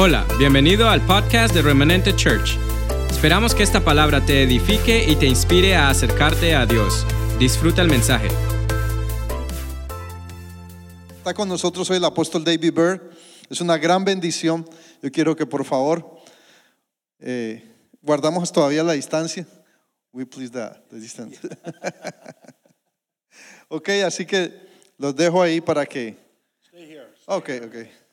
Hola, bienvenido al podcast de Remanente Church. Esperamos que esta palabra te edifique y te inspire a acercarte a Dios. Disfruta el mensaje. Está con nosotros hoy el apóstol David Bird. Es una gran bendición. Yo quiero que por favor eh, guardamos todavía la distancia. We please the, the distance. ok, así que los dejo ahí para que. Ok, ok. Ok,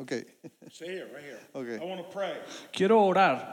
ok. Stay here, right here. Okay. I want to pray. Quiero orar.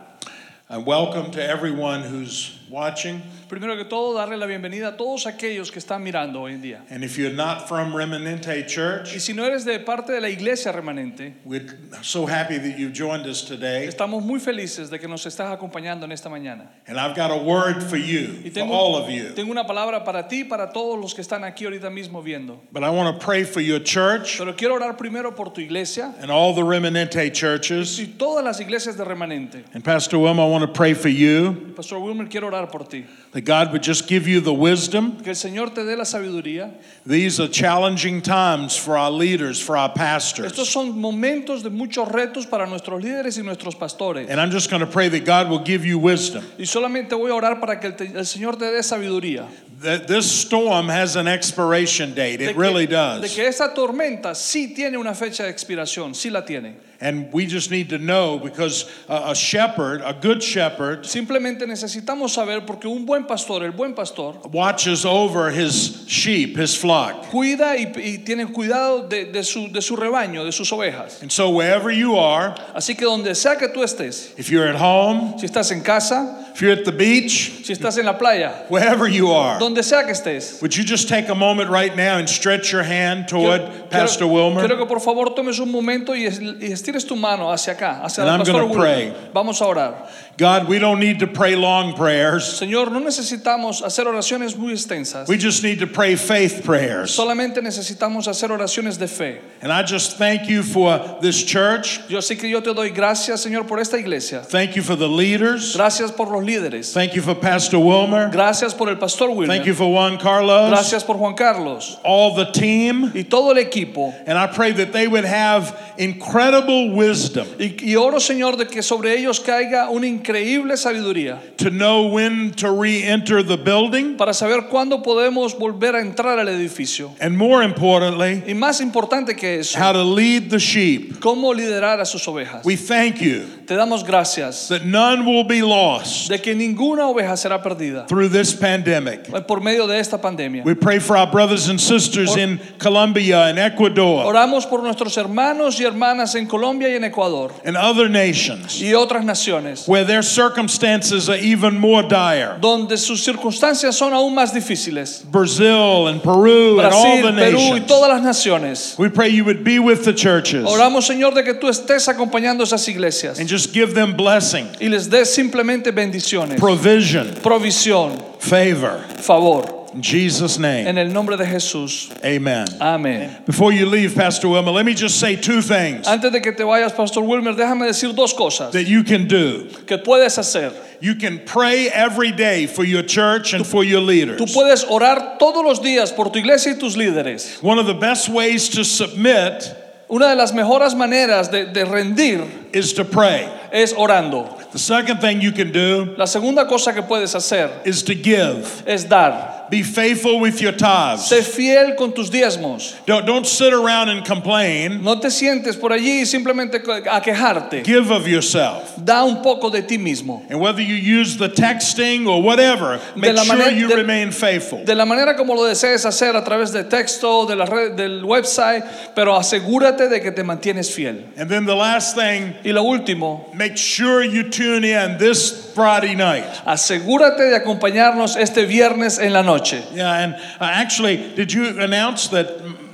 And welcome to everyone who's watching. Primero que todo, darle la bienvenida a todos aquellos que están mirando hoy en día. And if you're not from Remanente Church, Y si no eres de parte de la iglesia remanente, we're so happy that you've joined us today. estamos muy felices de que nos estás acompañando en esta mañana. And I've got a word for you, Y for tengo, all of you. tengo una palabra para ti para todos los que están aquí ahorita mismo viendo. But I want to pray for your church Pero quiero orar primero por tu iglesia and all the Remanente churches. y todas las iglesias de remanente. And Pastor Wilmer, I want to pray for you Pastor Wilmer, quiero orar por ti. that God would just give you the wisdom. Que el Señor te dé la sabiduría. These are challenging times for our leaders, for our pastors. Estos son momentos de muchos retos para nuestros líderes y nuestros pastores. And I'm just going to pray that God will give you wisdom. Y solamente voy a orar para que el, te- el Señor te dé sabiduría. that this storm has an expiration date. It que, really de does. que esta tormenta sí tiene una fecha de expiración, sí la tiene. And we just need to know because a, shepherd, a good shepherd, Simplemente necesitamos saber porque un buen pastor, el buen pastor, watches over his sheep, his flock. cuida y, y tiene cuidado de, de su, de su rebaño, de sus ovejas. And so wherever you are, Así que donde sea que tú estés, if you're at home, si estás en casa, if you're at the beach, si estás en la playa, wherever you are, donde sea que estés. would you just take a moment right now and stretch your hand toward Quiero, Pastor Wilmer? quiero que por favor tomes un momento y, y estires tu mano hacia acá, hacia And el I'm pastor gonna pray. Vamos a orar. God, we don't need to pray long prayers. Señor, no necesitamos hacer oraciones muy extensas. We just need to pray faith prayers. Solamente necesitamos hacer oraciones de fe. And I just thank you for this church. Yo sí que yo te doy gracias, Señor, por esta iglesia. Thank you for the leaders. Gracias por los líderes. Thank you for Pastor Wilmer. Gracias por el pastor Wilmer. Thank you for Juan Carlos. Gracias por Juan Carlos All the team. y todo el equipo. And I pray that they would have incredible wisdom Y, y oro, Señor, de que sobre ellos caiga una increíble sabiduría to know when to re enter the building. para saber cuándo podemos volver a entrar al edificio. And more importantly, Y más importante que eso, how to lead the sheep. cómo liderar a sus ovejas. We thank you Te damos gracias that none will be lost de que ninguna oveja será perdida through this pandemic. por medio de esta pandemia. We pray for our brothers and sisters in Colombia and Ecuador Oramos por nuestros hermanos y hermanas en Colombia y en Ecuador and other nations y otras naciones where their circumstances are even more dire. donde sus circunstancias son aún más difíciles. Brazil and Peru and all Brasil, the Perú y nations. todas las naciones. We pray you would be with the churches Oramos, Señor, de que tú estés acompañando esas iglesias and just give them blessing, y les des simplemente bendiciones, provision, provisión, favor. favor. In Jesus' name, En el nombre de Jesús. amen. Amén. Before you leave, Pastor Wilmer, let me just say two things Antes de que te vayas, Pastor Wilmer, déjame decir dos cosas that you can do. que puedes hacer. You can pray every day for your church and for your leaders. Tú puedes orar todos los días por tu iglesia y tus líderes. One of the best ways to submit Una de las mejores maneras de, de rendir is to pray. Es orando. The second thing you can do La segunda cosa que puedes hacer is to give. es dar. Be faithful with your tithes. Sé fiel con tus diezmos. Don't, don't sit around and complain. No te sientes por allí y simplemente a quejarte. Give of yourself. Da un poco de ti mismo. And whether you use the texting or whatever, make sure you de- remain faithful. De la manera como lo desees hacer a través de texto, de la red, del website, pero asegúrate de que te mantienes fiel. And then the last thing, Y lo último, make sure you tune in this Friday night. asegúrate de acompañarnos este viernes en la noche. Yeah, and uh, actually, did you announce that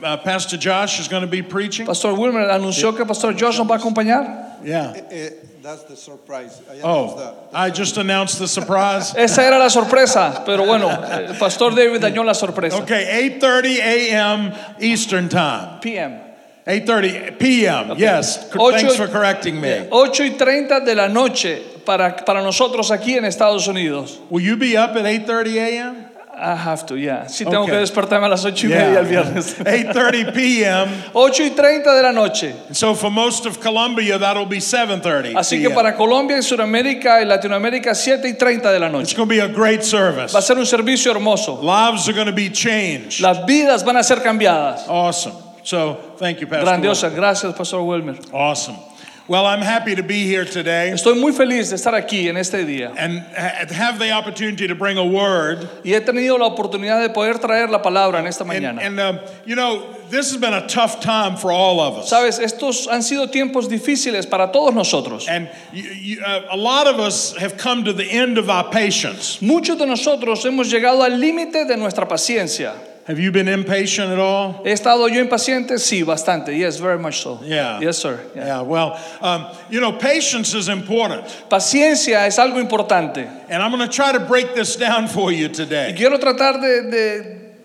uh, Pastor Josh is going to be preaching? Pastor Wilmer anunció que Pastor Josh nos va a acompañar. Yeah. Eh, that's the surprise. I announced Oh, that. I just announced the surprise. Esa era la sorpresa, pero bueno, el Pastor David dañó la sorpresa. Okay, 8:30 a.m. Eastern Time. PM. 8:30 p.m. Yes. Thanks for correcting me. 8 y 30 de la noche para, para nosotros aquí en Estados Unidos. Will you be up at 8:30 a.m.? I have to, yeah. Sí, tengo Okay. que despertarme a las ocho y media el viernes. 8:30 p.m. 8 y 30 de la noche. And so for most of Colombia, that'll be 7:30. Así que para Colombia, en Sudamérica y Latinoamérica, 7 y 30 de la it's noche. going to be a great service. Va a ser un servicio hermoso. Lives are going to be changed. Las vidas van a ser cambiadas. Awesome. So thank you, Pastor. Grandiosa. Gracias, Pastor Wilmer. Awesome. Well, I'm happy to be here today Estoy muy feliz de estar aquí en este día. and ha- have the opportunity to bring a word. Y he tenido la oportunidad de poder traer la palabra en esta And, mañana. and um, you know, this has been a tough time for all of us. Sabes, estos han sido tiempos difíciles para todos nosotros. And you, you, uh, a lot of us have come to the end of our patience. Muchos de nosotros hemos llegado al límite de nuestra paciencia. Have you been impatient at all? ¿He estado yo impaciente? Sí, bastante. Yes, very much so. Yeah. Yes, sir. Yeah. Yeah, well, um, you know, patience is important. Paciencia es algo importante. And I'm going to try to break this down for you Y today. quiero tratar de, de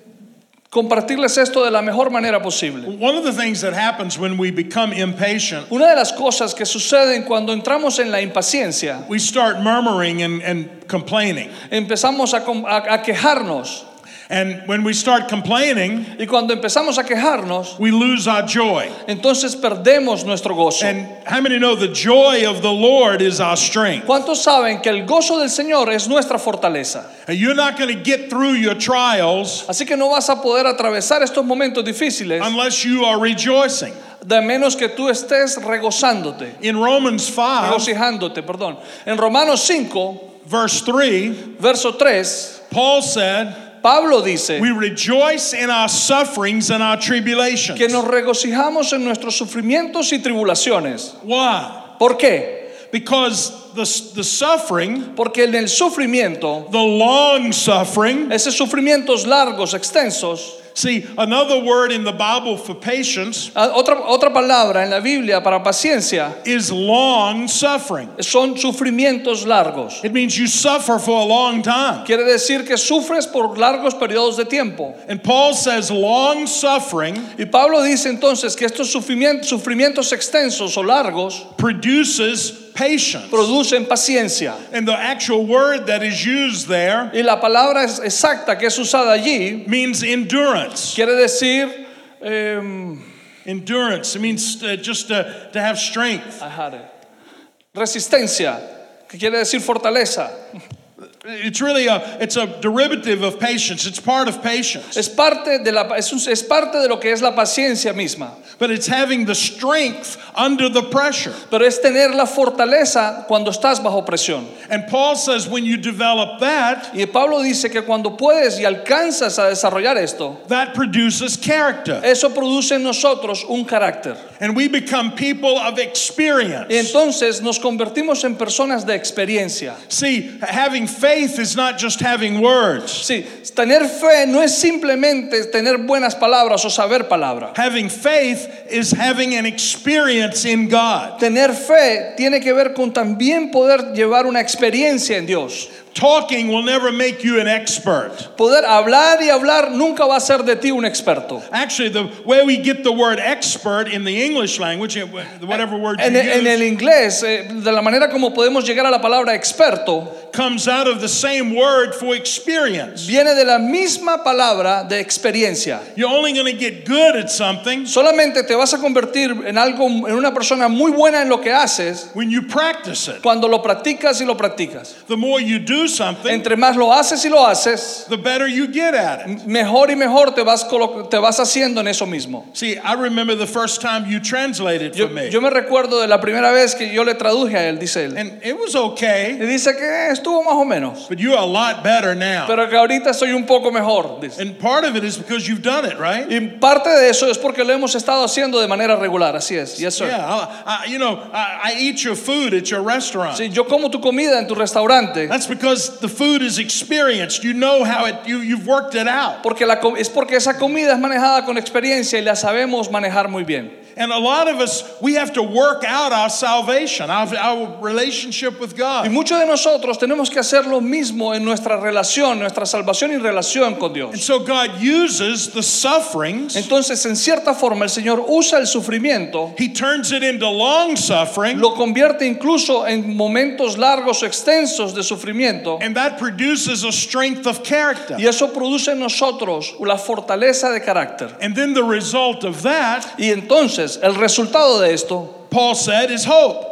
compartirles esto de la mejor manera posible. One of the things that happens when we become impatient, Una de las cosas que suceden cuando entramos en la impaciencia, we start murmuring and, and complaining. empezamos a, a- a quejarnos. And when we start complaining, Y cuando empezamos a quejarnos, we lose our joy. entonces perdemos nuestro gozo. And how many know the joy of the Lord is our strength? ¿Cuántos saben que el gozo del Señor es nuestra fortaleza? And You're not going to get through your trials Así que no vas a poder atravesar estos momentos difíciles unless you are rejoicing. de menos que tú estés regozándote, In Romans 5, regocijándote, perdón. En Romanos 5, verse 3, verso 3, Paul said, Pablo dice We rejoice in our sufferings and our tribulations. que nos regocijamos en nuestros sufrimientos y tribulaciones. Why? ¿Por qué? Because the, the suffering, Porque en el sufrimiento, the long suffering, esos sufrimientos largos, extensos, see, another word in the Bible for patience ah, otra, otra palabra en la Biblia para paciencia is long suffering. son sufrimientos largos. It means you suffer for a long time. Quiere decir que sufres por largos periodos de tiempo. And Paul says long suffering Y Pablo dice entonces que estos sufrimientos, sufrimientos extensos o largos produces patience. producen paciencia. And the actual word that is used there Y la palabra exacta que es usada allí means endurance. quiere decir em, Endurance. It means uh, just to, to have strength. I had it. resistencia, que quiere decir fortaleza. It's really a it's a derivative of patience. It's part of patience. Es parte de la es, un- es parte de lo que es la paciencia misma. But it's having the strength under the pressure. Pero es tener la fortaleza cuando estás bajo presión. And Paul says when you develop that, Y Pablo dice que cuando puedes y alcanzas a desarrollar esto, that produces character. eso produce en nosotros un carácter. And we become people of Y experience. entonces nos convertimos en personas de experiencia. See, having faith is not just having words. Sí, tener fe no es simplemente tener buenas palabras o saber palabra. Having faith is having an experience in God. Tener fe tiene que ver con también poder llevar una experiencia en Dios. Talking will never make you an expert. Poder hablar y hablar nunca va a ser de ti un experto. Actually, the way we get the word expert in the English language, whatever word you En, en el use, inglés, eh, de la manera como podemos llegar a la palabra experto, comes out of the same word for experience. viene de la misma palabra de experiencia. You're only going to get good at something Solamente te vas a convertir en algo, en una persona muy buena en lo que haces when you practice it. cuando lo practicas y lo practicas. The more you do something, Entre más lo haces y lo haces, the better you get at it. mejor y mejor te vas, te vas haciendo en eso mismo. See, I remember the first time you translated Yo, for me. yo me recuerdo de la primera vez que yo le traduje a él, dice él. And it was okay, Y dice que estuvo más o menos, but you're a lot better now. pero que ahorita soy un poco mejor. dice. And part of it is because you've done it, right? Y parte de eso es porque lo hemos estado haciendo de manera regular, así es. Yes, sir. Yeah, I, you know, I, I eat your food at your restaurant. Sí, yo como tu comida en tu restaurante That's because the food is experienced. You know how it, you, you've worked it out. porque la, es porque esa comida es manejada con experiencia y la sabemos manejar muy bien. And a lot of us, we have to work out our salvation, our, our relationship with God. Y muchos de nosotros tenemos que hacer lo mismo en nuestra relación, nuestra salvación y relación con Dios. And so God uses the sufferings, Entonces, en cierta forma, el Señor usa el sufrimiento, He turns it into long suffering, lo convierte incluso en momentos largos o extensos de sufrimiento. and that produces a strength of character. Y eso produce en nosotros la fortaleza de carácter. And then the result of that, Y entonces, el resultado de esto, Paul said, is hope.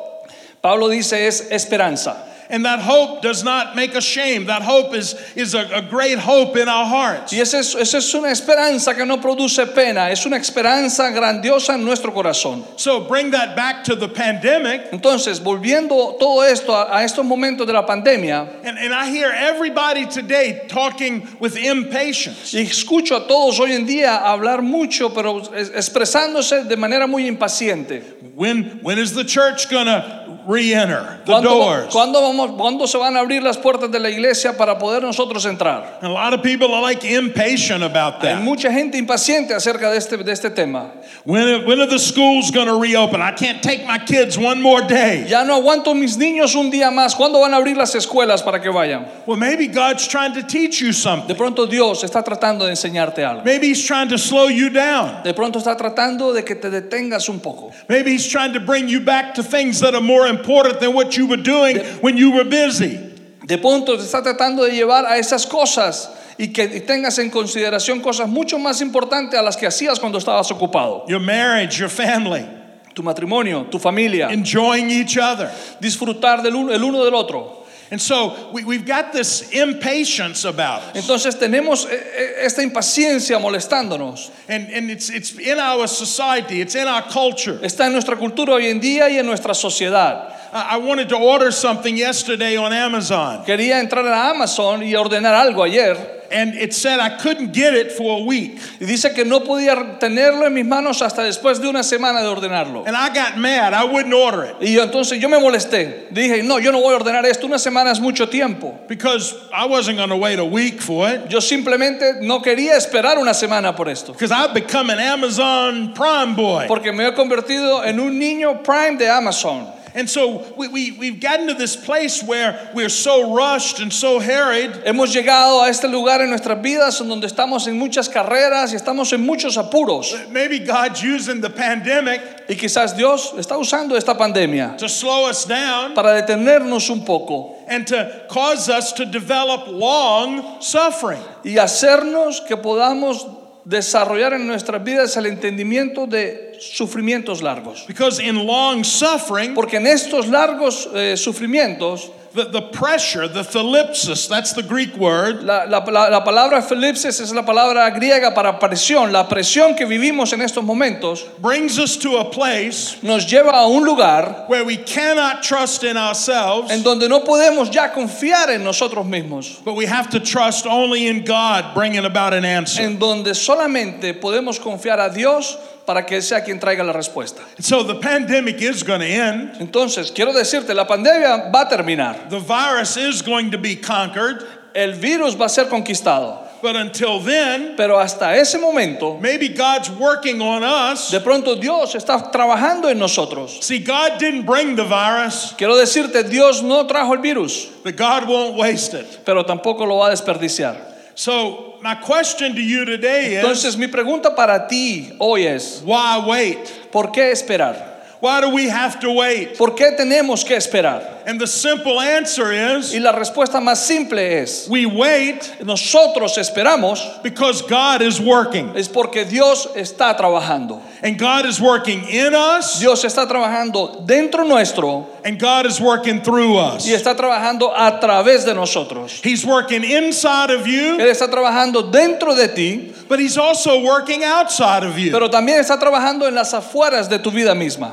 Pablo dice, es esperanza. And that hope does not make us shame. That hope is, is a, a great hope in our hearts. Y esa es, esa es una esperanza que no produce pena, es una esperanza grandiosa en nuestro corazón. So bring that back to the pandemic. Entonces, volviendo todo esto a, a estos momentos de la pandemia, And, and I hear everybody today talking with impatience. y escucho a todos hoy en día hablar mucho, pero es- expresándose de manera muy impaciente. When, when is the church going to re enter the ¿Cuándo, doors? cuándo vamos, ¿Cuándo se van a abrir las puertas de la iglesia para poder nosotros entrar? A lot of people are like impatient about Hay that. mucha gente impaciente acerca de este, de este tema. When, are- when are the schools going to reopen? I can't take my kids one more day. Ya no aguanto mis niños un día más. ¿Cuándo van a abrir las escuelas para que vayan? Well, maybe God's trying to teach you De something. pronto Dios está tratando de enseñarte algo. Maybe He's trying to slow you down. De pronto está tratando de que te detengas un poco. Maybe He's trying to bring you back to things that are more important than what you were doing when you were busy. De pronto te está tratando de llevar a esas cosas y que tengas en consideración cosas mucho más importantes a las que hacías cuando estabas ocupado. Your marriage, your family, Tu matrimonio, tu familia, enjoying each other. disfrutar del uno, el uno del otro. And so we, we've got this impatience about us. Entonces tenemos eh, eh, esta impaciencia molestándonos. And, and it's, it's in our society, it's in our culture. Está en nuestra cultura hoy en día y en nuestra sociedad. I wanted to order something yesterday on Amazon, Quería entrar a Amazon y ordenar algo ayer and it said I couldn't get it for a week. y dice que no podía tenerlo en mis manos hasta después de una semana de ordenarlo. And I got mad. I wouldn't order it Y yo, entonces yo me molesté. Dije, no, yo no voy a ordenar esto. Una semana es mucho tiempo. because I wasn't going to wait a week for it. Yo simplemente no quería esperar una semana por esto. Because I've become an Amazon Prime boy. Porque me he convertido en un niño prime de Amazon. And so we, we, we've gotten to this place where we're so rushed and so harried Hemos llegado a este lugar en nuestras vidas en donde estamos en muchas carreras y estamos en muchos apuros. that maybe God's using the pandemic Y quizás Dios está usando esta pandemia to slow us down para detenernos un poco and to cause us to develop long suffering. y hacernos que podamos desarrollar en nuestras vidas el entendimiento de sufrimientos largos. Because in long suffering, Porque en estos largos eh, sufrimientos, the, the pressure, the thalipsis, that's the Greek word, la, la- la- la palabra felipsis es la palabra griega para presión. La presión que vivimos en estos momentos brings us to a place nos lleva a un lugar where we cannot trust in ourselves, en donde no podemos ya confiar en nosotros mismos. but we have to trust only in God bringing about an answer. En donde solamente podemos confiar a Dios para que sea quien traiga la respuesta. So the pandemic is going to end. Entonces, quiero decirte, la pandemia va a terminar. The virus is going to be conquered, El virus va a ser conquistado. but until then, Pero hasta ese momento, maybe God's working on us. de pronto Dios está trabajando en nosotros. See, God didn't bring the virus, Quiero decirte, Dios no trajo el virus, but God won't waste it. pero tampoco lo va a desperdiciar. So, my question to you today is Entonces, mi pregunta para ti hoy es, why wait? ¿por qué esperar? Why do we have to wait? ¿Por qué tenemos que esperar? And the simple answer is Y la respuesta más simple es, we wait nosotros esperamos because God is working. es porque Dios está trabajando. And God is working in us, Dios está trabajando dentro nuestro and God is working through us. y está trabajando a través de nosotros. He's working inside of you, Él está trabajando dentro de ti, but He's also working outside of you. pero también está trabajando en las afueras de tu vida misma.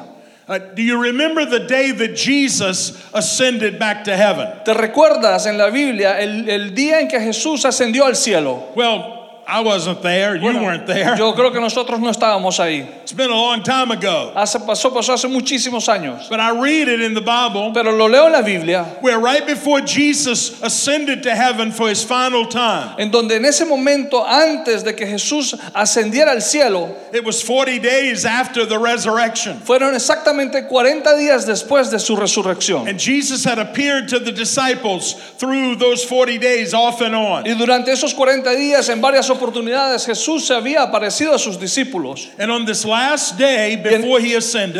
Uh, do you remember the day that Jesus ascended back to heaven? ¿Te recuerdas en la Biblia el, el día en que Jesús ascendió al cielo? Well, I wasn't there. You Bueno, weren't there. Yo creo que nosotros no estábamos ahí. It's been a long time ago. Hace, pasó, pasó hace muchísimos años. But I read it in the Bible Pero lo leo en la Biblia, where right before Jesus ascended to heaven for his final time, en donde en ese momento, antes de que Jesús ascendiera al cielo, it was 40 days after the resurrection. fueron exactamente 40 días después de su resurrección. And Jesus had appeared to the disciples through those 40 days off and on. Y durante esos 40 días, en varias oportunidades, Jesús se había aparecido a sus discípulos. And on this last day before he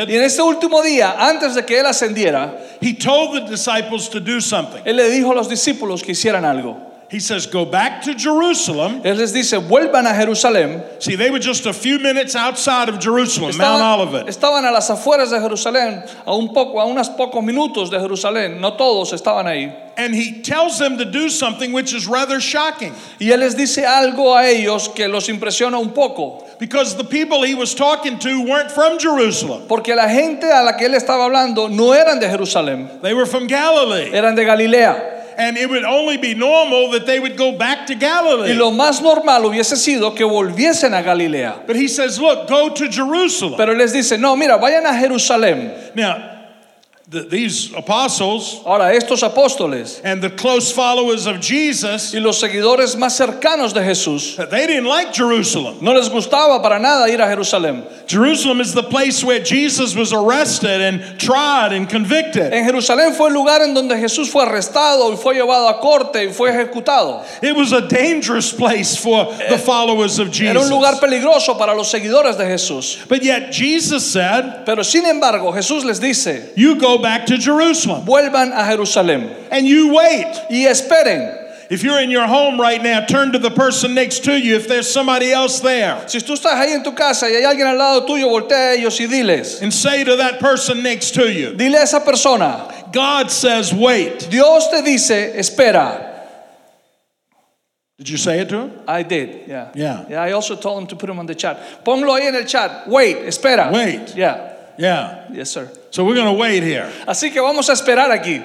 Y en este último día, antes de que Él ascendiera, he told the disciples to do something. Él le dijo a los discípulos que hicieran algo. He says, Go back to Jerusalem. Él les dice, vuelvan a Jerusalén. See, they were just a few minutes outside of Jerusalem, Mount Olivet. estaban a las afueras de Jerusalén, a un poco, a unos pocos minutos de Jerusalén. No todos estaban ahí. And he tells them to do something which is rather shocking Y él les dice algo a ellos que los impresiona un poco, because the people he was talking to weren't from Jerusalem, porque la gente a la que él estaba hablando no eran de Jerusalén, they were from Galilee. eran de Galilea. And it would only be normal that they would go back to Galilee. Y lo más normal hubiese sido que volviesen a Galilea. But he says, Look, go to Jerusalem. Pero él les dice, no, mira, vayan a Jerusalén. Now, th- these apostles Ahora, estos apóstoles and the close followers of Jesus, y los seguidores más cercanos de Jesús they didn't like Jerusalem. no les gustaba para nada ir a Jerusalén. Jerusalem is the place where Jesus was arrested and tried and convicted. En Jerusalén fue el lugar en donde Jesús fue arrestado y fue llevado a corte y fue ejecutado. It was a dangerous place for the eh, followers of Era un lugar Jesus. peligroso para los seguidores de Jesús. But yet Jesus said, Pero sin embargo, Jesús les dice, You go back to Jerusalem vuelvan a Jerusalén and you wait. y esperen. If you're in your home right now, turn to the person next to you if there's somebody else there Si tú estás ahí en tu casa y hay alguien al lado tuyo, voltea a ellos y diles, and say to that person next to you, dile a esa persona, God says, Wait. Dios te dice, espera. Did you say it to him? I did, yeah. Yeah. Yeah, I also told him to put him on the chat. Ponlo ahí en el chat. Wait, espera. Wait. Yeah. Yeah. Yes, sir. So we're going to wait here. Así que vamos a esperar aquí.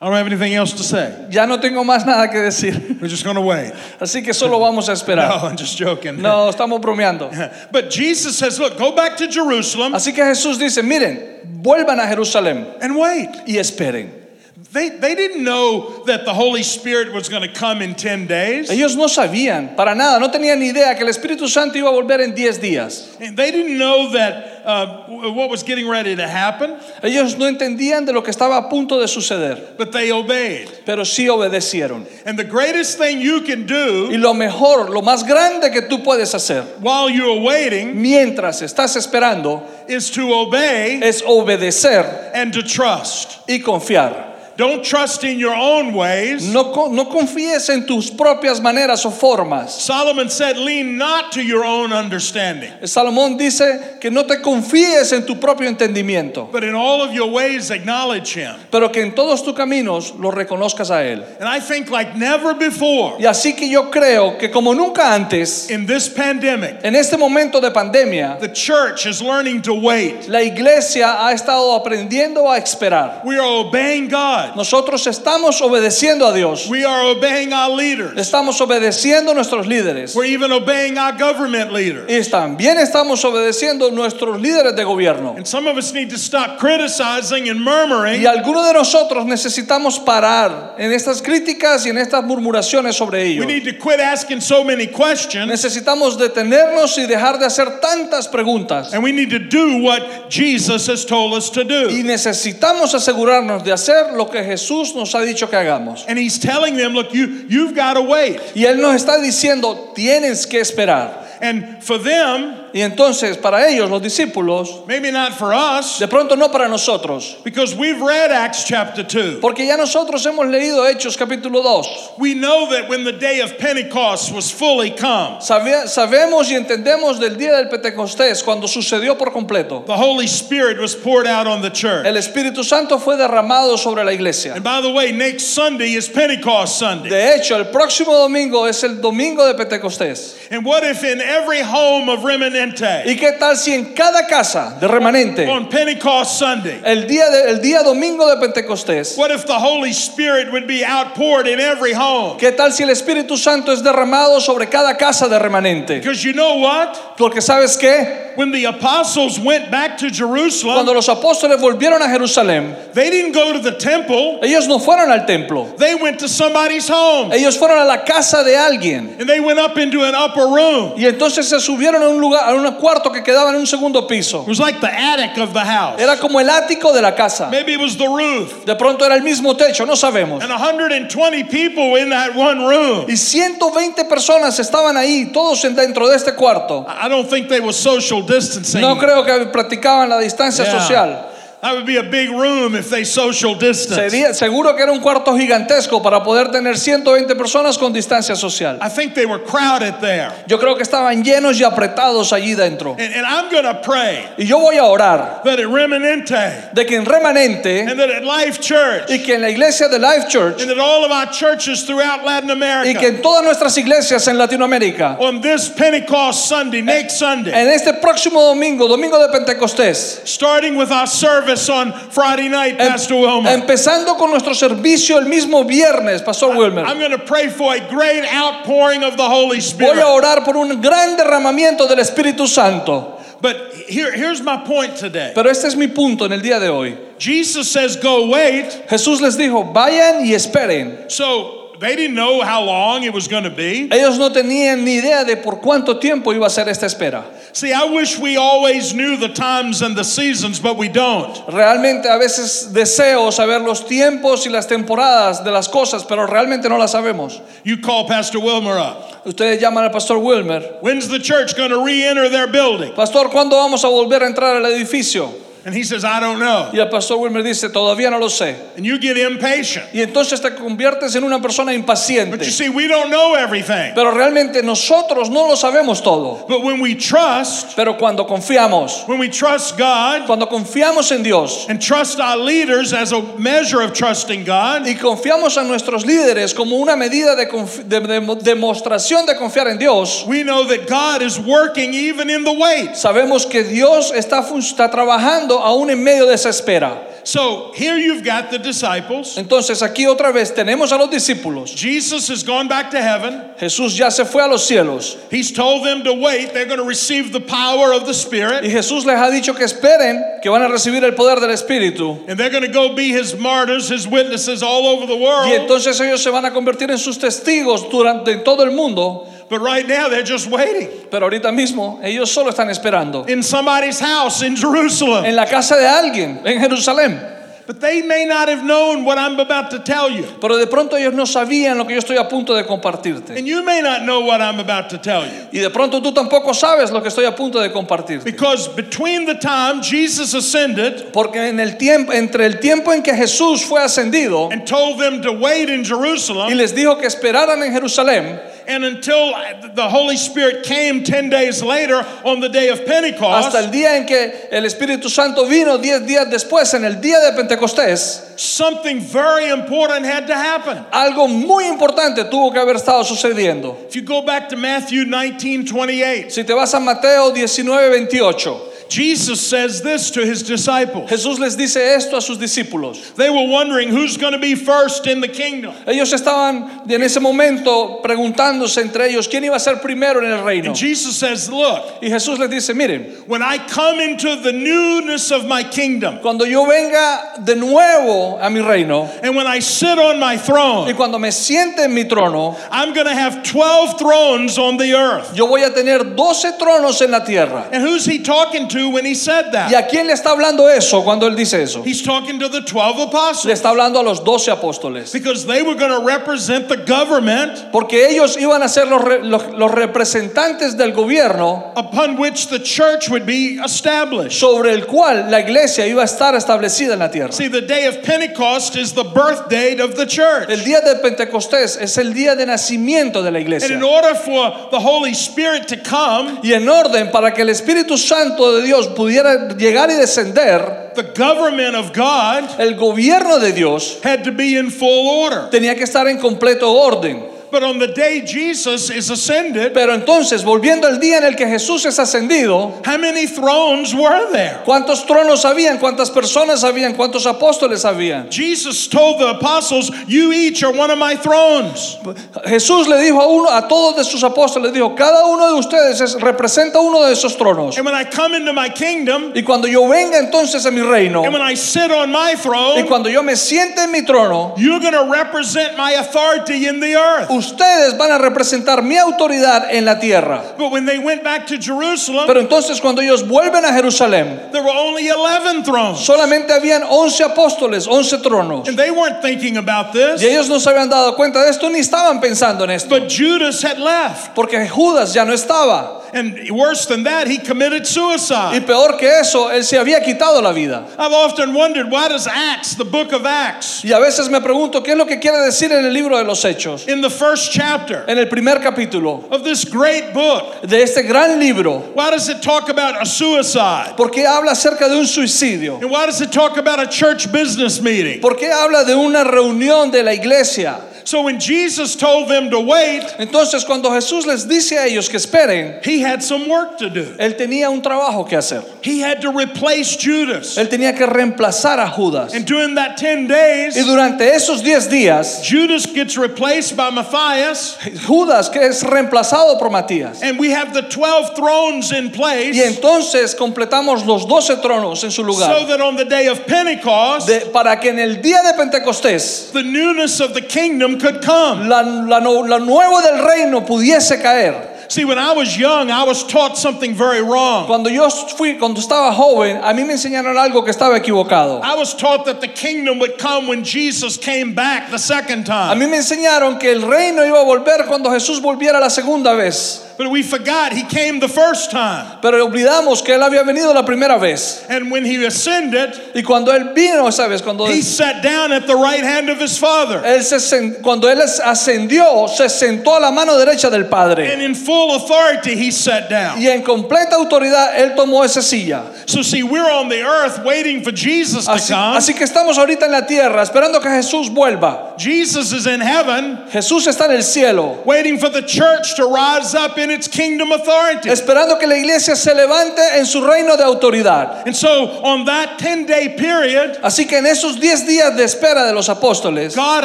I don't have anything else to say. Ya no tengo más nada que decir. We're just going to wait. Así que solo vamos a esperar. No. I'm just joking. No, estamos bromeando. But Jesus says, Look, go back to Jerusalem Así que Jesús dice, miren, vuelvan a Jerusalén and wait. y esperen. They, they didn't know that the Holy Spirit was going to come in 10 days. Ellos no sabían, para nada, no tenían idea que el Espíritu Santo iba a volver en 10 días. And They didn't know that uh, what was getting ready to happen, Ellos no entendían de lo que estaba a punto de suceder, but they obeyed. pero sí obedecieron. And the greatest thing you can do Y lo mejor, lo más grande que tú puedes hacer while you're waiting mientras estás esperando is to obey es obedecer and to trust. y confiar. Don't trust in your own ways. No, no confíes en tus propias maneras o formas. Solomon said, Lean not to your own understanding, Salomón dice que no te confíes en tu propio entendimiento, but in all of your ways acknowledge him. pero que en todos tus caminos lo reconozcas a Él. And I think, like never before Y así que yo creo que como nunca antes, in this pandemic, en este momento de pandemia, the church is learning to wait. la iglesia ha estado aprendiendo a esperar. We are obeying God, Nosotros estamos obedeciendo a Dios. we are obeying our leaders, Estamos obedeciendo a nuestros líderes. we're even obeying our government leaders. Y también estamos obedeciendo a nuestros líderes de gobierno. And some of us need to stop criticizing and murmuring Y algunos de nosotros necesitamos parar en estas críticas y en estas murmuraciones sobre We ellos. need to quit asking so many questions Necesitamos detenernos y dejar de hacer tantas preguntas. and we need to do what Jesus has told us to Y do. necesitamos asegurarnos de hacer lo que Jesús nos ha dicho que hagamos. And he's telling them, look, you, you've got to wait. Y Él nos está diciendo, tienes que esperar. And for them, Y entonces para ellos, los discípulos, maybe not for us, de pronto no para nosotros, because we've read Acts chapter 2. porque ya nosotros hemos leído Hechos capítulo 2. We know that when the day of Pentecost was fully come, Sabe- sabemos y entendemos del día del Pentecostés cuando sucedió por completo. the Holy Spirit was poured out on the church. El Espíritu Santo fue derramado sobre la iglesia. And by the way, next Sunday is Pentecost Sunday. De hecho, el próximo domingo es el domingo de Pentecostés. And what if in every home of Remnant remanente ¿Y qué tal si en cada casa de remanente, on Pentecost Sunday? el día, de- el día domingo de Pentecostés, What if the Holy Spirit would be outpoured in every home? qué tal si el Espíritu Santo es derramado sobre cada casa de remanente? Because you know what? Porque sabes qué? When the apostles went back to Jerusalem, Cuando los apóstoles volvieron a Jerusalén, they didn't go to the temple, ellos no fueron al templo, they went to somebody's home. ellos fueron a la casa de alguien. And they went up into an upper room. Y entonces se subieron a un lugar, un cuarto que quedaba en un segundo piso. It was like the attic of the house. Era como el ático de la casa. Maybe it was the roof. De pronto era el mismo techo, no sabemos. And 120 people in that one room. Y 120 personas estaban ahí, todos en- dentro de este cuarto. I don't think they were social distancing. No creo que practicaban la distancia Yeah. social. That would be a big room if they social. Sería, seguro que era un cuarto gigantesco para poder tener 120 personas con distancia social. I think they were crowded there. Yo creo que estaban llenos y apretados allí dentro. And, and I'm to pray Y yo voy a orar that at Remanente de que en remanente and that at Life Church y que en la iglesia de Life Church and that all of our churches throughout Latin America, y que en todas nuestras iglesias en Latinoamérica, on this Pentecost Sunday, next Sunday, en este próximo domingo, domingo de Pentecostés, starting with our service on Friday night, em- Pastor Wilmer. empezando con nuestro servicio el mismo viernes, Pastor Wilmer. I'm going to pray for a great outpouring of the Holy Spirit. Voy a orar por un gran derramamiento del Espíritu Santo. But here, here's my point today. Pero este es mi punto en el día de hoy. Jesus says, Go wait. Jesús les dijo, vayan y esperen. So they didn't know how long it was going to be. Ellos no tenían ni idea de por cuánto tiempo iba a ser esta espera. See, I wish we always knew the times and the seasons, but we don't. Realmente a veces deseo saber los tiempos y las temporadas de las cosas, pero realmente no las sabemos. You call Pastor Wilmer up. Ustedes llaman al pastor Wilmer. When's the church going to re enter their building? Pastor, ¿cuándo vamos a volver a entrar al edificio? And he says, I don't know. Y el pastor Wilmer dice, todavía no lo sé. And you get impatient. Y entonces te conviertes en una persona But impaciente. you see, we don't know everything. Pero realmente nosotros no lo sabemos todo. But when we trust, Pero cuando confiamos, when we trust God cuando confiamos en Dios and trust our leaders as a measure of trusting God, y confiamos a nuestros líderes como una medida de, confi- de- de- demostración de confiar en Dios, we know that God is working even in the wait. sabemos que Dios está trabajando aún en medio de esa espera. So here you've got the disciples. Entonces aquí otra vez tenemos a los discípulos. Jesus has gone back to heaven. Jesús ya se fue a los cielos He's told them to wait. They're going to receive the power of the y Spirit. Jesús les ha dicho que esperen, que van a recibir el poder del Espíritu. And they're going to go be his martyrs, his witnesses all over the Y world. entonces ellos se van a convertir en sus testigos durante todo el mundo. But right now they're just waiting Pero ahorita mismo ellos solo están esperando. in somebody's house in Jerusalem. En la casa de alguien, en Jerusalén. But they may not have known what I'm about to tell you. Pero de pronto ellos no sabían lo que yo estoy a punto de compartirte. And you may not know what I'm about to tell you. Y de pronto tú tampoco sabes lo que estoy a punto de compartirte. Because between the time Jesus ascended Porque en el tiempo, entre el tiempo en que Jesús fue ascendido and told them to wait in y Jerusalem les dijo que esperaran en Jerusalén, and until the Holy Spirit came 10 days later on the day of Pentecost, hasta el día en que el Espíritu Santo vino, diez días después, en el día de Pentecostés, something very important had to happen. algo muy importante tuvo que haber estado sucediendo. If you go back to Matthew 19 28, Si te vas a Mateo 19, 28, Jesus says this to his disciples. Jesús les dice esto a sus discípulos. They were wondering who's going to be first in the kingdom. Ellos estaban en ese momento preguntándose entre ellos quién iba a ser primero en el reino. And Jesus says, Look, Y Jesús les dice, miren, when I come into the newness of my kingdom, cuando yo venga de nuevo a mi reino and when I sit on my throne. y cuando me siente en mi trono, I'm going to have 12 thrones on the earth. yo voy a tener 12 tronos en la tierra. And who's he talking to when he said ¿Y that? a quién le está hablando eso cuando él dice eso? He's talking to the 12 Le apostles está hablando a los 12 apóstoles. because they were going to represent the government Porque ellos iban a ser los, los, los representantes del gobierno upon which the church would be established. sobre el cual la iglesia iba a estar establecida en la tierra. See, the day of Pentecost is the birth date of the church. El día de Pentecostés es el día de nacimiento de la And iglesia. in order for the Holy Spirit to come, Y en orden para que el Espíritu Santo de Dios pudiera llegar y descender, the government of God el gobierno de Dios had to be in full order. tenía que estar en completo orden. But on the day Jesus is ascended, Pero entonces, volviendo al día en el que Jesús es ascendido, how many thrones were there? ¿cuántos tronos habían? ¿Cuántas personas habían? ¿Cuántos apóstoles habían? Jesus told the apostles, You each are one of my thrones. Jesús le dijo a uno, a todos de sus apóstoles, dijo, cada uno de ustedes es- representa uno de esos tronos. And when I come into my kingdom, Y cuando yo venga entonces a mi reino, and when I sit on my y throne, cuando yo me siente en mi trono, you're going to represent my authority in the earth. Ustedes van a representar mi autoridad en la tierra. But when they went back to Jerusalem, Pero entonces cuando ellos vuelven a Jerusalén, there were only 11 thrones. solamente habían 11 apóstoles, 11 tronos. And they weren't thinking about Y this. ellos no se habían dado cuenta de esto ni estaban pensando en esto. But Judas had left. Porque Judas ya no estaba. And worse than that, he committed Y suicide. peor que eso, él se había quitado la vida. I've often wondered why does Acts, the book of Acts, Y a veces me pregunto qué es lo que quiere decir en el libro de los Hechos, in the first chapter en el primer capítulo of this great book, de este gran libro, why does it talk about a suicide? porque habla acerca de un suicidio. And why does it talk about a church business meeting? ¿Por qué habla de una reunión de la iglesia? So when Jesus told them to wait, Entonces cuando Jesús les dice a ellos que esperen, he had some work to do. él tenía un trabajo que hacer. He had to replace Judas. Él tenía que reemplazar a Judas. And during that 10 days, Y durante esos 10 días, Judas gets replaced by Matthias, Judas que es reemplazado por Matías. and we have the 12 thrones in place Y entonces completamos los 12 tronos en su lugar. so that on the day of Pentecost, De- para que en el día de Pentecostés the newness of the kingdom could come. la, la nuevo del reino pudiese caer. See, when I was young, I was taught something very wrong. Cuando yo fui, cuando estaba joven, a mí me enseñaron algo que estaba equivocado. I was taught that the kingdom would come when Jesus came back the second A time. mí me enseñaron que el reino iba a volver cuando Jesús volviera la segunda vez. But we forgot he came the first time. Pero olvidamos que él había venido la primera vez. And when he ascended, Y cuando él vino esa vez, cuando he sat down at the right hand of his father. él se sen- cuando él ascendió, se sentó a la mano derecha del Padre. And in full authority, he sat down. Y en completa autoridad él tomó esa silla. So, see, we're on the earth waiting for Jesus to come. así que estamos ahorita en la tierra esperando que Jesús vuelva. Jesus is in heaven Jesús está en el cielo waiting for the church to rise up in its kingdom authority. esperando que la iglesia se levante en su reino de autoridad. And so, on that 10 day period, Así que en esos 10 días de espera de los apóstoles, God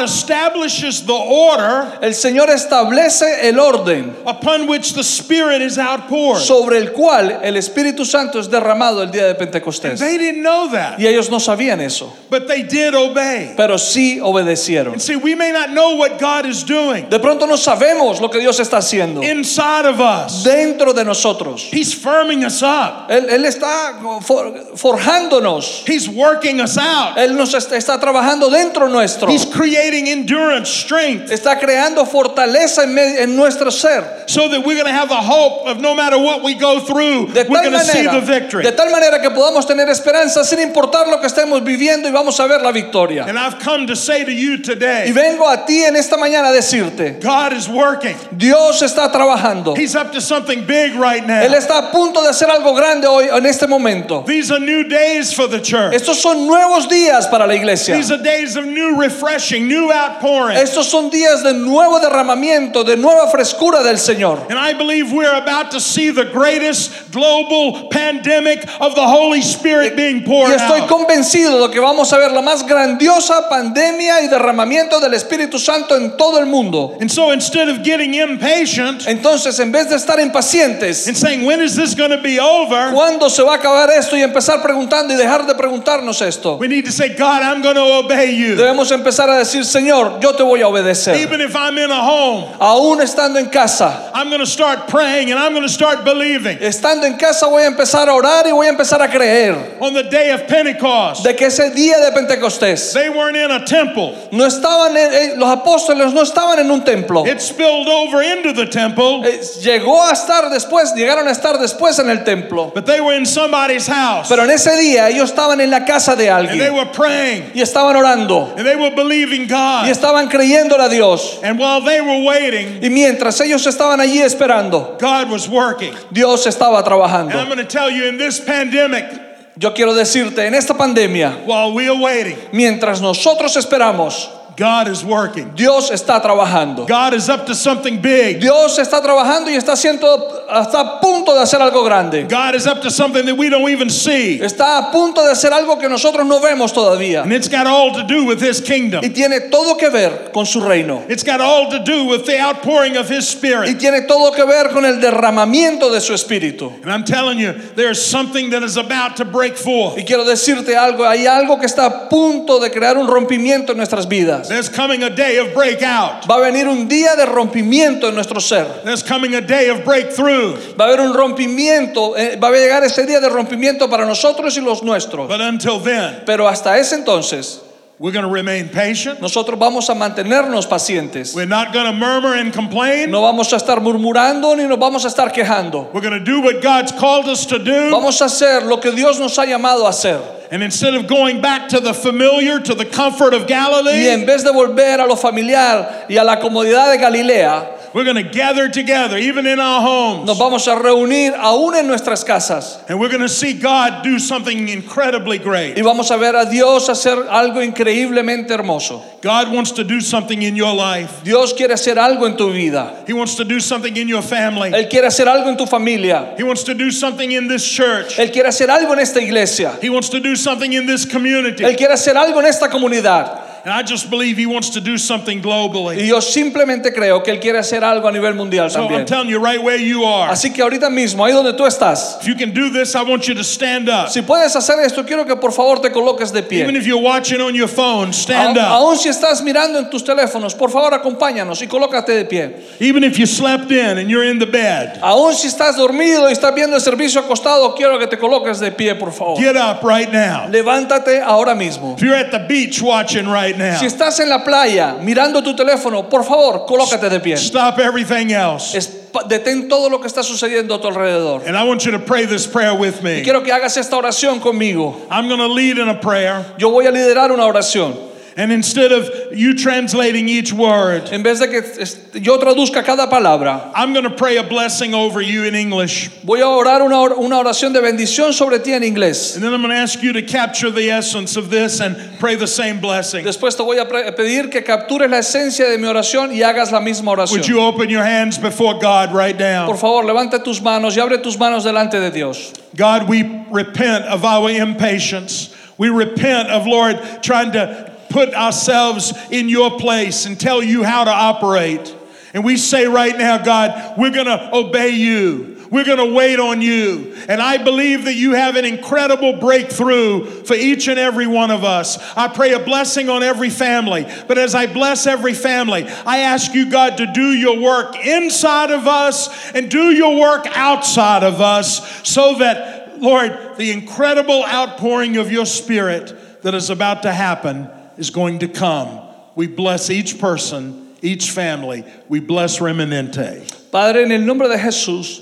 establishes the order el Señor establece el orden upon which the Spirit is outpoured. sobre el cual el Espíritu Santo es derramado el día de Pentecostés. They didn't know that, Y ellos no sabían eso, but they did obey. pero sí obedecieron. And see, we may not know what God is doing De pronto no sabemos lo que Dios está haciendo inside of us, dentro de nosotros. He's firming us up, Él, Él está for- forjándonos. He's working us out, Él nos está, está trabajando dentro nuestro. He's creating endurance, strength, Está creando fortaleza en, me- en nuestro ser. so that we're going to have a hope of no matter what we go through, De we're going to see the victory. de tal manera que podamos tener esperanza sin importar lo que estemos viviendo y vamos a ver la victoria. And I've come to say to you Y today, vengo a ti en esta mañana a decirte, God is working. Dios está trabajando. He's up to something big right Él now. está a punto de hacer algo grande hoy en este momento. These are new days for the church. Estos son nuevos días para la iglesia. These are days of new refreshing, new outpouring. Estos son días de nuevo derramamiento, de nueva frescura del Señor. And I believe we're about to see the greatest global pandemic of the Holy Spirit being Y poured estoy convencido de que vamos a ver la más grandiosa pandemia y derramamiento del Espíritu Santo en todo el mundo. And so instead of getting impatient Entonces, en vez de estar impacientes, and saying, when is this going to be over? ¿cuándo se va a acabar esto? Y empezar preguntando y dejar de preguntarnos esto. We need to say, God, I'm going to obey you. Debemos empezar a decir, Señor, yo te voy a obedecer. Even if I'm in a home, Aún estando en casa, I'm going to start praying and I'm going to start believing. estando en casa voy a empezar a orar y voy a empezar a creer On the day of Pentecost, de que ese día de Pentecostés they weren't in a temple. no estaban en- eh, los apóstoles no estaban en un templo. It spilled over into the temple, Eh, Llegó a estar después, llegaron a estar después en el templo. but they were in somebody's house. Pero en ese día ellos estaban en la casa de And they alguien were praying y estaban orando and they were believing y God. estaban creyéndole a Dios. And while they were waiting, Y mientras ellos estaban allí esperando, God was working. Dios estaba And I'm trabajando. going to tell you in this pandemic, Yo quiero decirte, en esta pandemia, while we are waiting, mientras nosotros esperamos, God is working. Dios está trabajando. God is up to something big. Dios está trabajando y está haciendo, está a punto de hacer algo grande. God is up to something that we don't even see. Está a punto de hacer algo que nosotros no vemos todavía. And it's got all to do with His kingdom. Y tiene todo que ver con su reino. It's got all to do with the outpouring of His Y Spirit. tiene todo que ver con el derramamiento de su espíritu. And I'm telling you, there's something that is about to break forth. Y quiero decirte algo, hay algo que está a punto de crear un rompimiento en nuestras vidas. There's coming a day of breakout. Va a venir un día de rompimiento en nuestro ser. There's coming a day of breakthrough. Va a haber un rompimiento, eh, va a llegar ese día de rompimiento para nosotros y los nuestros. But until then, Pero hasta ese entonces, we're going to remain patient. nosotros vamos a mantenernos pacientes. We're not going to murmur and complain. No vamos a estar murmurando ni nos vamos a estar quejando. We're going to do what God's called us to do. Vamos a hacer lo que Dios nos ha llamado a hacer. And instead of going back to the familiar, to the comfort of Galilee, Y en vez de volver a lo familiar y a la comodidad de Galilea, we're going to gather together, even in our homes. nos vamos a reunir aún en nuestras casas. And we're going to see God do something incredibly great. Y vamos a ver a Dios hacer algo increíblemente hermoso. God wants to do something in your life. Dios quiere hacer algo en tu vida. He wants to do something in your family. Él quiere hacer algo en tu familia. He wants to do something in this church. Él quiere hacer algo en esta iglesia. He wants to do something in this community. Él quiere hacer algo en esta comunidad. And I just believe He wants to do something globally. Y yo simplemente creo que Él quiere hacer algo a nivel mundial So I'm telling you right where you are. Así que ahorita mismo, ahí donde tú estás, If you can do this, I want you to stand up. si puedes hacer esto, quiero que por favor te coloques de pie. Even if you're watching on your phone, stand Aún, up. aún si estás mirando en tus teléfonos, por favor acompáñanos y colócate de pie. Even if you slept in and you're in the bed, Aún si estás dormido y estás viendo el servicio acostado, quiero que te coloques de pie, por favor. get up right now. Levántate ahora mismo. If you're at the beach watching right now, Si estás en la playa mirando tu teléfono, por favor, colócate de pie. stop everything else. Detén todo lo que está sucediendo a tu alrededor. And I want you to pray this prayer with Y me. quiero que hagas esta oración conmigo. I'm going to lead in a prayer. Yo voy a liderar una oración. And instead of you translating each word, En vez de que yo traduzca cada palabra, I'm going to pray a blessing over you in English. voy a orar una, or- una oración de bendición sobre ti en inglés. And then I'm going to ask you to capture the essence of this and pray the same blessing. Después te voy a pedir que captures la esencia de mi oración y hagas la misma oración. Would you open your hands before God right now? Por favor, levanta tus manos y abre tus manos delante de Dios. God, we repent of our impatience. We repent of, Lord, trying to put ourselves in your place and tell you how to operate. And we say right now, God, we're going to obey you. We're going to wait on you. And I believe that you have an incredible breakthrough for each and every one of us. I pray a blessing on every family. But as I bless every family, I ask you, God, to do your work inside of us and do your work outside of us so that, Lord, the incredible outpouring of your spirit that is about to happen is going to come. We bless each person, each family. We bless Remanente. Padre, en el nombre de Jesús,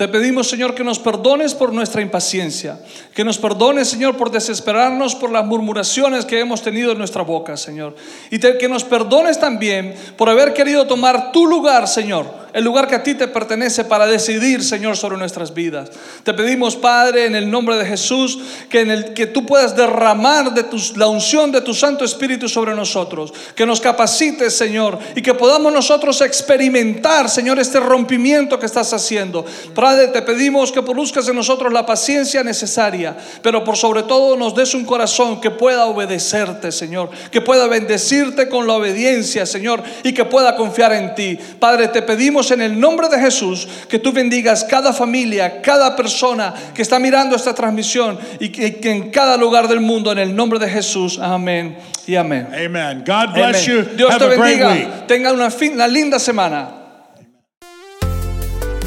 te pedimos, Señor, que nos perdones por nuestra impaciencia, que nos perdones, Señor, por desesperarnos por las murmuraciones que hemos tenido en nuestra boca, Señor. Y que nos perdones también por haber querido tomar tu lugar, Señor, el lugar que a ti te pertenece para decidir, Señor, sobre nuestras vidas. Te pedimos, Padre, en el nombre de Jesús, que, en el, que tú puedas derramar la unción de tu Santo Espíritu sobre nosotros, que nos capacites, Señor, y que podamos nosotros experimentar, Señor, este rompimiento que estás haciendo. Padre, te pedimos que produzcas en nosotros la paciencia necesaria, pero por sobre todo nos des un corazón que pueda obedecerte, Señor, que pueda bendecirte con la obediencia, Señor, y que pueda confiar en ti. Padre, te pedimos en el nombre de Jesús que tú bendigas cada familia, cada persona que está mirando esta transmisión y que, que en cada lugar del mundo, en el nombre de Jesús. Amén y amén. Amen. God bless you. Amén. Dios Have te bendiga. Tenga una, fin- una linda semana.